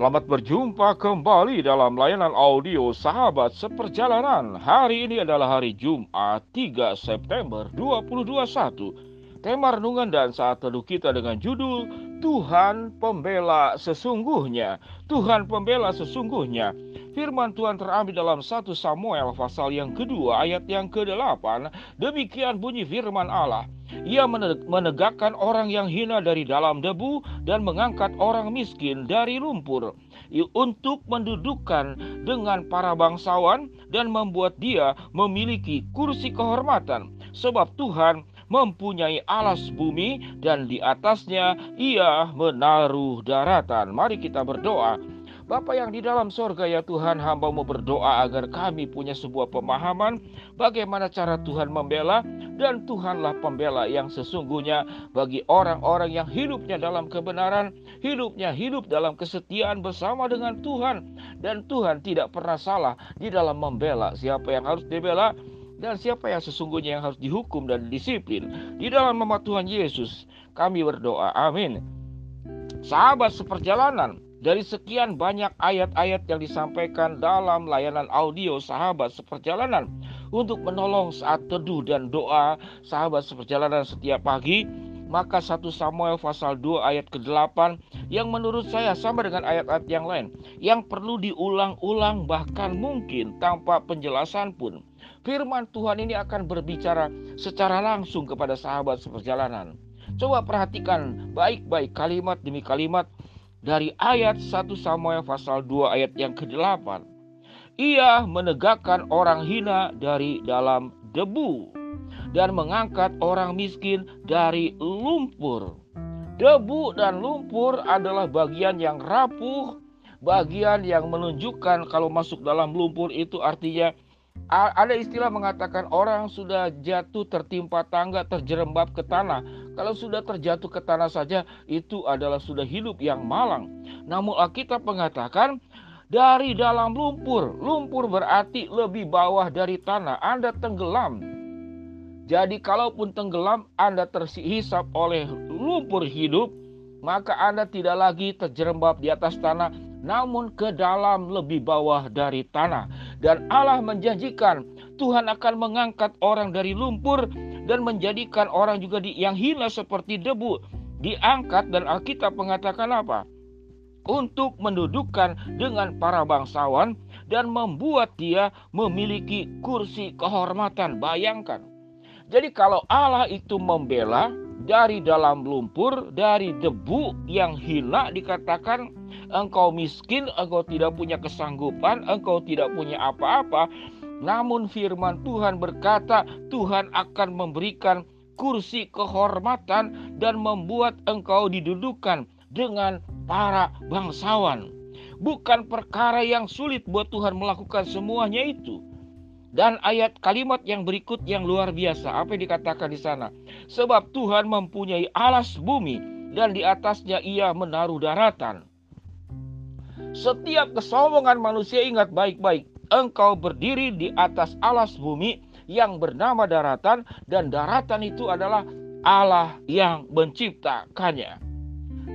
Selamat berjumpa kembali dalam layanan audio Sahabat Seperjalanan. Hari ini adalah hari Jumat 3 September 2021. Tema renungan dan saat teduh kita dengan judul Tuhan Pembela Sesungguhnya. Tuhan Pembela Sesungguhnya. Firman Tuhan terambil dalam 1 Samuel pasal yang kedua ayat yang ke-8. Demikian bunyi firman Allah. Ia menegakkan orang yang hina dari dalam debu dan mengangkat orang miskin dari lumpur untuk mendudukkan dengan para bangsawan dan membuat dia memiliki kursi kehormatan sebab Tuhan mempunyai alas bumi dan di atasnya ia menaruh daratan. Mari kita berdoa. Bapa yang di dalam sorga ya Tuhan hambamu berdoa agar kami punya sebuah pemahaman bagaimana cara Tuhan membela dan Tuhanlah pembela yang sesungguhnya bagi orang-orang yang hidupnya dalam kebenaran, hidupnya hidup dalam kesetiaan bersama dengan Tuhan dan Tuhan tidak pernah salah di dalam membela siapa yang harus dibela dan siapa yang sesungguhnya yang harus dihukum dan disiplin. Di dalam nama Tuhan Yesus kami berdoa. Amin. Sahabat seperjalanan, dari sekian banyak ayat-ayat yang disampaikan dalam layanan audio sahabat seperjalanan untuk menolong saat teduh dan doa sahabat seperjalanan setiap pagi, maka 1 Samuel pasal 2 ayat ke-8 yang menurut saya sama dengan ayat-ayat yang lain yang perlu diulang-ulang bahkan mungkin tanpa penjelasan pun. Firman Tuhan ini akan berbicara secara langsung kepada sahabat seperjalanan. Coba perhatikan baik-baik kalimat demi kalimat dari ayat 1 Samuel pasal 2 ayat yang ke-8. Ia menegakkan orang hina dari dalam debu dan mengangkat orang miskin dari lumpur. Debu dan lumpur adalah bagian yang rapuh, bagian yang menunjukkan kalau masuk dalam lumpur itu artinya ada istilah mengatakan orang sudah jatuh tertimpa tangga terjerembab ke tanah. Kalau sudah terjatuh ke tanah saja itu adalah sudah hidup yang malang. Namun Alkitab mengatakan dari dalam lumpur. Lumpur berarti lebih bawah dari tanah. Anda tenggelam. Jadi kalaupun tenggelam Anda terhisap oleh lumpur hidup, maka Anda tidak lagi terjerembab di atas tanah, namun ke dalam lebih bawah dari tanah. Dan Allah menjanjikan Tuhan akan mengangkat orang dari lumpur dan menjadikan orang juga di, yang hina seperti debu diangkat dan Alkitab mengatakan apa? Untuk mendudukkan dengan para bangsawan dan membuat dia memiliki kursi kehormatan. Bayangkan. Jadi kalau Allah itu membela dari dalam lumpur, dari debu yang hina dikatakan engkau miskin, engkau tidak punya kesanggupan, engkau tidak punya apa-apa. Namun firman Tuhan berkata, Tuhan akan memberikan kursi kehormatan dan membuat engkau didudukan dengan para bangsawan. Bukan perkara yang sulit buat Tuhan melakukan semuanya itu. Dan ayat kalimat yang berikut yang luar biasa, apa yang dikatakan di sana? Sebab Tuhan mempunyai alas bumi dan di atasnya ia menaruh daratan. Setiap kesombongan manusia ingat baik-baik. Engkau berdiri di atas alas bumi yang bernama daratan dan daratan itu adalah Allah yang menciptakannya.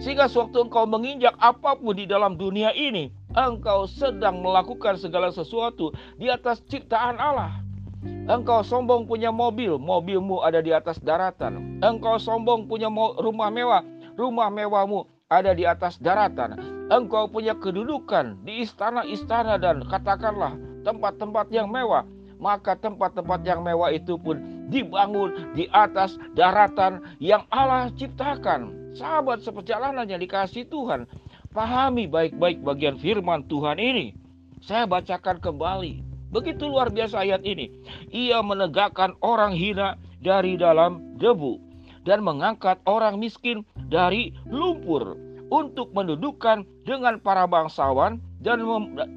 Sehingga sewaktu engkau menginjak apa pun di dalam dunia ini, engkau sedang melakukan segala sesuatu di atas ciptaan Allah. Engkau sombong punya mobil, mobilmu ada di atas daratan. Engkau sombong punya rumah mewah, rumah mewahmu ada di atas daratan engkau punya kedudukan di istana-istana dan katakanlah tempat-tempat yang mewah, maka tempat-tempat yang mewah itu pun dibangun di atas daratan yang Allah ciptakan. Sahabat seperjalanan yang dikasih Tuhan, pahami baik-baik bagian firman Tuhan ini. Saya bacakan kembali. Begitu luar biasa ayat ini. Ia menegakkan orang hina dari dalam debu dan mengangkat orang miskin dari lumpur untuk mendudukkan dengan para bangsawan dan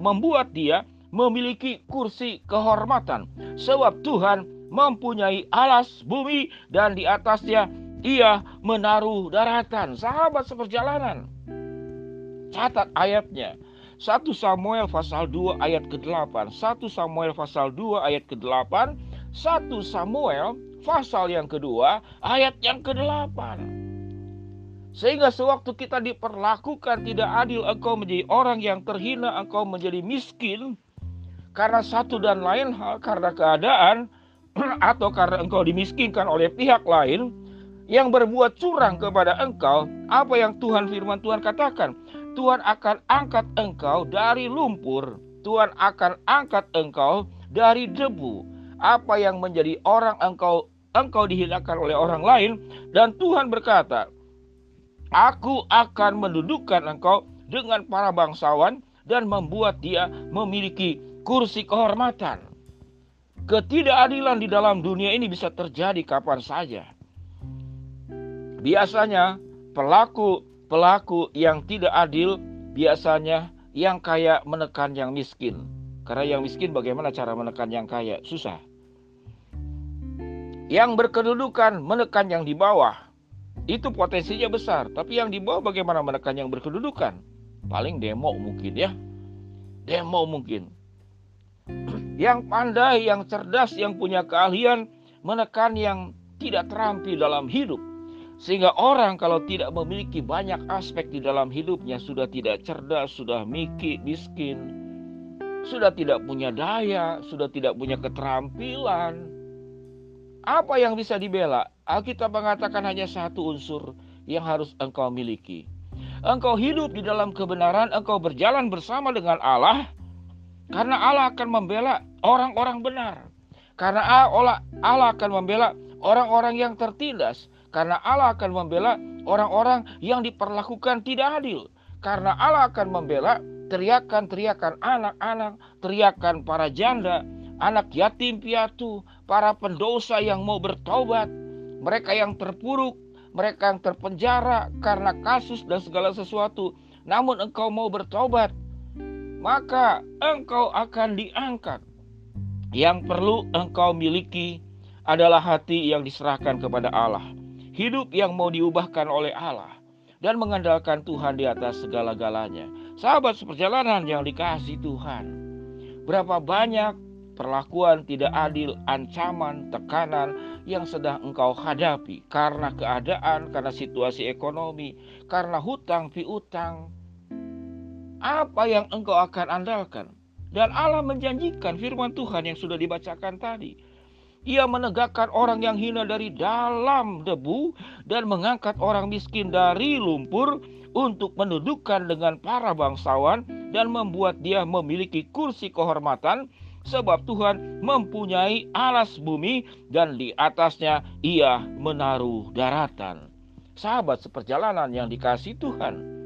membuat dia memiliki kursi kehormatan. Sebab Tuhan mempunyai alas bumi dan di atasnya ia menaruh daratan. Sahabat seperjalanan catat ayatnya. 1 Samuel pasal 2 ayat ke-8 1 Samuel pasal 2 ayat ke-8 1 Samuel pasal yang kedua ayat yang ke-8 Sehingga sewaktu kita diperlakukan tidak adil, engkau menjadi orang yang terhina, engkau menjadi miskin karena satu dan lain hal, karena keadaan atau karena engkau dimiskinkan oleh pihak lain yang berbuat curang kepada engkau, apa yang Tuhan firman Tuhan katakan? Tuhan akan angkat engkau dari lumpur, Tuhan akan angkat engkau dari debu. Apa yang menjadi orang engkau engkau dihinakan oleh orang lain dan Tuhan berkata, Aku akan mendudukkan engkau dengan para bangsawan dan membuat dia memiliki kursi kehormatan. Ketidakadilan di dalam dunia ini bisa terjadi kapan saja. Biasanya pelaku-pelaku yang tidak adil biasanya yang kaya menekan yang miskin. Karena yang miskin bagaimana cara menekan yang kaya? Susah. Yang berkedudukan menekan yang di bawah itu potensinya besar. Tapi yang di bawah bagaimana menekan yang berkedudukan? Paling demo mungkin ya. Demo mungkin. Yang pandai, yang cerdas, yang punya keahlian menekan yang tidak terampil dalam hidup. Sehingga orang kalau tidak memiliki banyak aspek di dalam hidupnya sudah tidak cerdas, sudah mikir, miskin, sudah tidak punya daya, sudah tidak punya keterampilan, apa yang bisa dibela? Alkitab mengatakan hanya satu unsur yang harus engkau miliki. Engkau hidup di dalam kebenaran, engkau berjalan bersama dengan Allah, karena Allah akan membela orang-orang benar. Karena Allah, akan membela orang-orang yang tertindas. Karena Allah akan membela orang-orang yang diperlakukan tidak adil. Karena Allah akan membela teriakan-teriakan anak-anak, teriakan para janda, anak yatim piatu, para pendosa yang mau bertobat, mereka yang terpuruk, mereka yang terpenjara karena kasus dan segala sesuatu. Namun engkau mau bertobat, maka engkau akan diangkat. Yang perlu engkau miliki adalah hati yang diserahkan kepada Allah, hidup yang mau diubahkan oleh Allah, dan mengandalkan Tuhan di atas segala-galanya. Sahabat seperjalanan yang dikasih Tuhan, berapa banyak perlakuan tidak adil, ancaman, tekanan yang sedang engkau hadapi karena keadaan, karena situasi ekonomi, karena hutang piutang. Apa yang engkau akan andalkan? Dan Allah menjanjikan firman Tuhan yang sudah dibacakan tadi. Ia menegakkan orang yang hina dari dalam debu dan mengangkat orang miskin dari lumpur untuk mendudukkan dengan para bangsawan dan membuat dia memiliki kursi kehormatan sebab Tuhan mempunyai alas bumi dan di atasnya ia menaruh daratan. Sahabat seperjalanan yang dikasih Tuhan.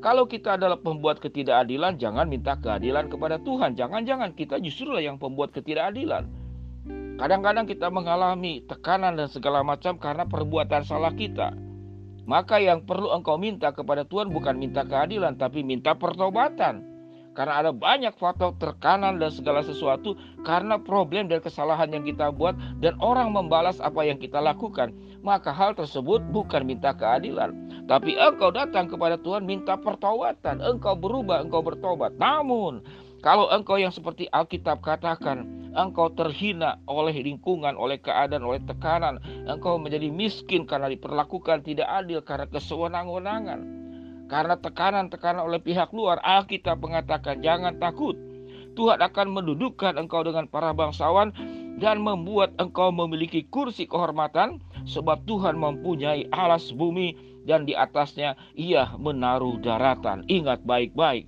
Kalau kita adalah pembuat ketidakadilan, jangan minta keadilan kepada Tuhan. Jangan-jangan kita justru lah yang pembuat ketidakadilan. Kadang-kadang kita mengalami tekanan dan segala macam karena perbuatan salah kita. Maka yang perlu engkau minta kepada Tuhan bukan minta keadilan, tapi minta pertobatan. Karena ada banyak faktor terkanan dan segala sesuatu karena problem dan kesalahan yang kita buat dan orang membalas apa yang kita lakukan. Maka hal tersebut bukan minta keadilan. Tapi engkau datang kepada Tuhan minta pertobatan. Engkau berubah, engkau bertobat. Namun kalau engkau yang seperti Alkitab katakan, engkau terhina oleh lingkungan, oleh keadaan, oleh tekanan, engkau menjadi miskin karena diperlakukan tidak adil karena kesewenang-wenangan karena tekanan-tekanan oleh pihak luar, Alkitab mengatakan jangan takut. Tuhan akan mendudukkan engkau dengan para bangsawan dan membuat engkau memiliki kursi kehormatan sebab Tuhan mempunyai alas bumi dan di atasnya ia menaruh daratan. Ingat baik-baik.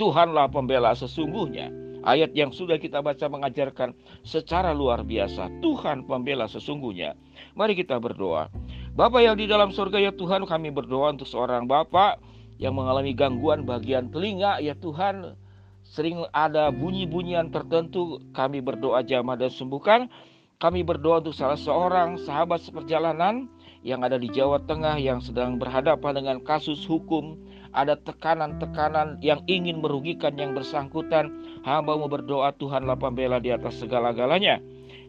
Tuhanlah pembela sesungguhnya. Ayat yang sudah kita baca mengajarkan secara luar biasa. Tuhan pembela sesungguhnya. Mari kita berdoa. Bapak yang di dalam surga ya Tuhan kami berdoa untuk seorang Bapak yang mengalami gangguan bagian telinga ya Tuhan. Sering ada bunyi-bunyian tertentu kami berdoa jamah dan sembuhkan. Kami berdoa untuk salah seorang sahabat seperjalanan yang ada di Jawa Tengah yang sedang berhadapan dengan kasus hukum. Ada tekanan-tekanan yang ingin merugikan yang bersangkutan. Hamba mau berdoa Tuhanlah pembela di atas segala-galanya.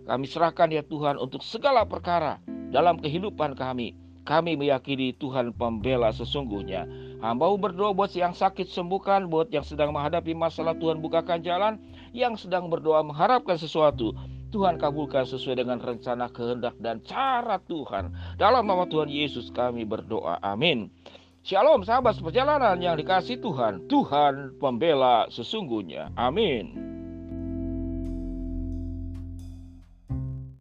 Kami serahkan ya Tuhan untuk segala perkara dalam kehidupan kami. Kami meyakini Tuhan pembela sesungguhnya. Hamba berdoa buat yang sakit sembuhkan, buat yang sedang menghadapi masalah Tuhan bukakan jalan, yang sedang berdoa mengharapkan sesuatu. Tuhan kabulkan sesuai dengan rencana kehendak dan cara Tuhan. Dalam nama Tuhan Yesus kami berdoa. Amin. Shalom sahabat seperjalanan yang dikasih Tuhan. Tuhan pembela sesungguhnya. Amin.